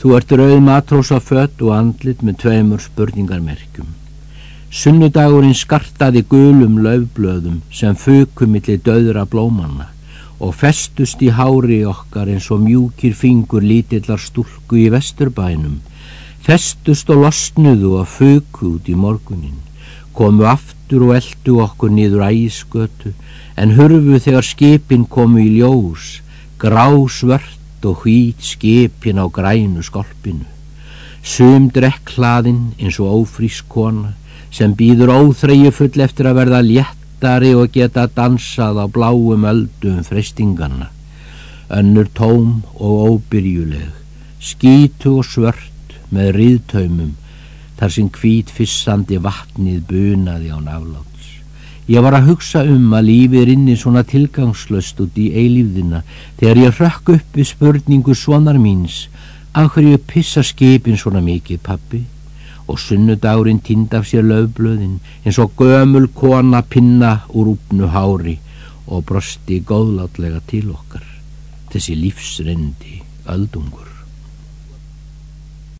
Þú ert rauð matrósa fött og andlit með tveimur spurningarmerkjum. Sunnudagurinn skartaði gulum löfblöðum sem fökumilli döðra blómanna og festust í hári okkar eins og mjúkir fingur lítillar stúlku í vesturbænum. Festust og losnuðu að föku út í morgunin, komu aftur og eldu okkur niður ægiskötu en hurfu þegar skipin komu í ljós, grá svört og hvít skipin á grænu skolpinu. Sum drekklaðinn eins og ófrísk kona sem býður óþreyju full eftir að verða léttari og geta dansað á bláum öldum freystinganna. Önnur tóm og óbyrjuleg, skítu og svört með riðtaumum, þar sem hvít fissandi vatnið bunaði á náláts. Ég var að hugsa um að lífið rinni svona tilgangslöst út í eilífðina þegar ég rökk upp við spurningu svonar míns, af hverju pissa skipin svona mikið, pappi? og sunnudagurinn týnd af sér löfblöðin eins og gömul kona pinna úr úpnu hári og brosti góðlátlega til okkar þessi lífsrendi öldungur